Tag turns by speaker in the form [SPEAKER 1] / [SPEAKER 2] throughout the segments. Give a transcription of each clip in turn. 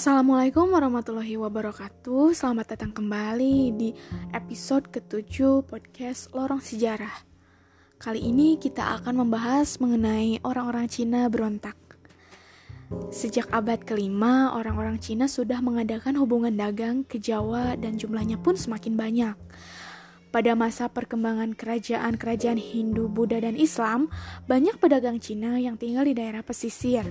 [SPEAKER 1] Assalamualaikum warahmatullahi wabarakatuh. Selamat datang kembali di episode ketujuh podcast Lorong Sejarah. Kali ini kita akan membahas mengenai orang-orang Cina berontak. Sejak abad kelima, orang-orang Cina sudah mengadakan hubungan dagang ke Jawa dan jumlahnya pun semakin banyak. Pada masa perkembangan kerajaan-kerajaan Hindu, Buddha, dan Islam, banyak pedagang Cina yang tinggal di daerah pesisir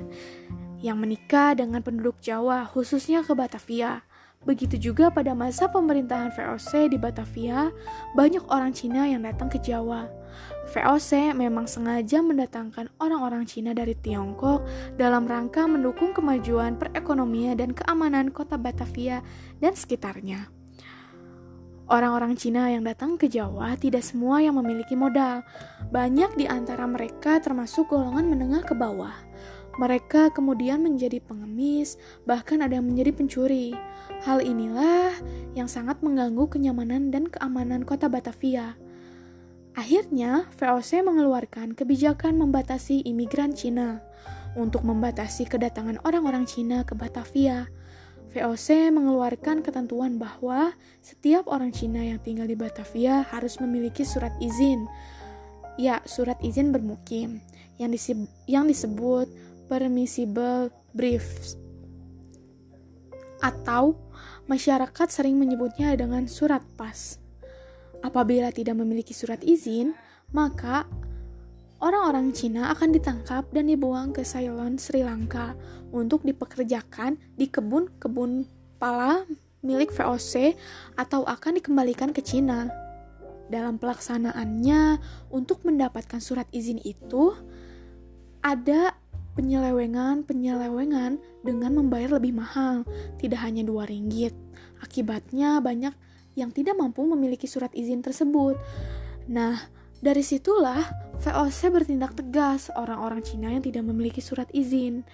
[SPEAKER 1] yang menikah dengan penduduk Jawa, khususnya ke Batavia. Begitu juga pada masa pemerintahan VOC di Batavia, banyak orang Cina yang datang ke Jawa. VOC memang sengaja mendatangkan orang-orang Cina dari Tiongkok dalam rangka mendukung kemajuan perekonomian dan keamanan kota Batavia dan sekitarnya. Orang-orang Cina yang datang ke Jawa tidak semua yang memiliki modal. Banyak di antara mereka termasuk golongan menengah ke bawah. Mereka kemudian menjadi pengemis, bahkan ada yang menjadi pencuri. Hal inilah yang sangat mengganggu kenyamanan dan keamanan kota Batavia. Akhirnya, VOC mengeluarkan kebijakan membatasi imigran Cina untuk membatasi kedatangan orang-orang Cina ke Batavia. VOC mengeluarkan ketentuan bahwa setiap orang Cina yang tinggal di Batavia harus memiliki surat izin. Ya, surat izin bermukim yang, disebut, yang disebut permissible briefs atau masyarakat sering menyebutnya dengan surat pas. Apabila tidak memiliki surat izin, maka orang-orang Cina akan ditangkap dan dibuang ke Ceylon, Sri Lanka untuk dipekerjakan di kebun-kebun pala milik VOC atau akan dikembalikan ke Cina. Dalam pelaksanaannya, untuk mendapatkan surat izin itu, ada penyelewengan-penyelewengan dengan membayar lebih mahal, tidak hanya dua ringgit. Akibatnya banyak yang tidak mampu memiliki surat izin tersebut. Nah, dari situlah VOC bertindak tegas orang-orang Cina yang tidak memiliki surat izin.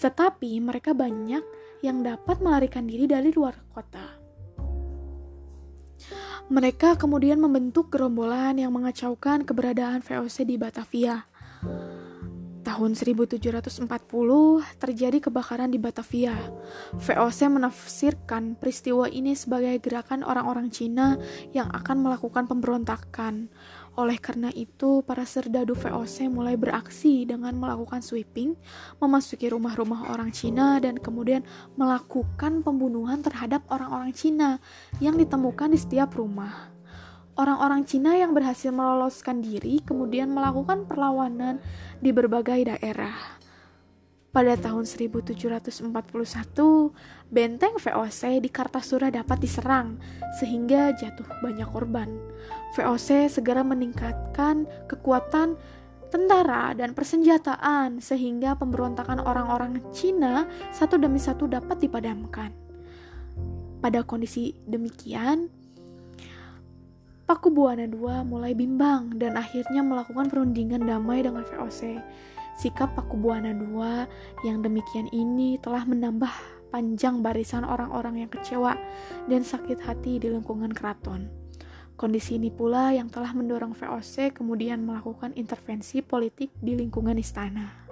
[SPEAKER 1] Tetapi mereka banyak yang dapat melarikan diri dari luar kota. Mereka kemudian membentuk gerombolan yang mengacaukan keberadaan VOC di Batavia. Tahun 1740 terjadi kebakaran di Batavia. VOC menafsirkan peristiwa ini sebagai gerakan orang-orang Cina yang akan melakukan pemberontakan. Oleh karena itu, para serdadu VOC mulai beraksi dengan melakukan sweeping, memasuki rumah-rumah orang Cina, dan kemudian melakukan pembunuhan terhadap orang-orang Cina yang ditemukan di setiap rumah. Orang-orang Cina yang berhasil meloloskan diri kemudian melakukan perlawanan di berbagai daerah. Pada tahun 1741, benteng VOC di Kartasura dapat diserang sehingga jatuh banyak korban. VOC segera meningkatkan kekuatan tentara dan persenjataan sehingga pemberontakan orang-orang Cina satu demi satu dapat dipadamkan. Pada kondisi demikian, Paku Buana II mulai bimbang dan akhirnya melakukan perundingan damai dengan VOC Sikap Paku Buana II yang demikian ini telah menambah panjang barisan orang-orang yang kecewa dan sakit hati di lingkungan keraton. Kondisi ini pula yang telah mendorong VOC kemudian melakukan intervensi politik di lingkungan istana.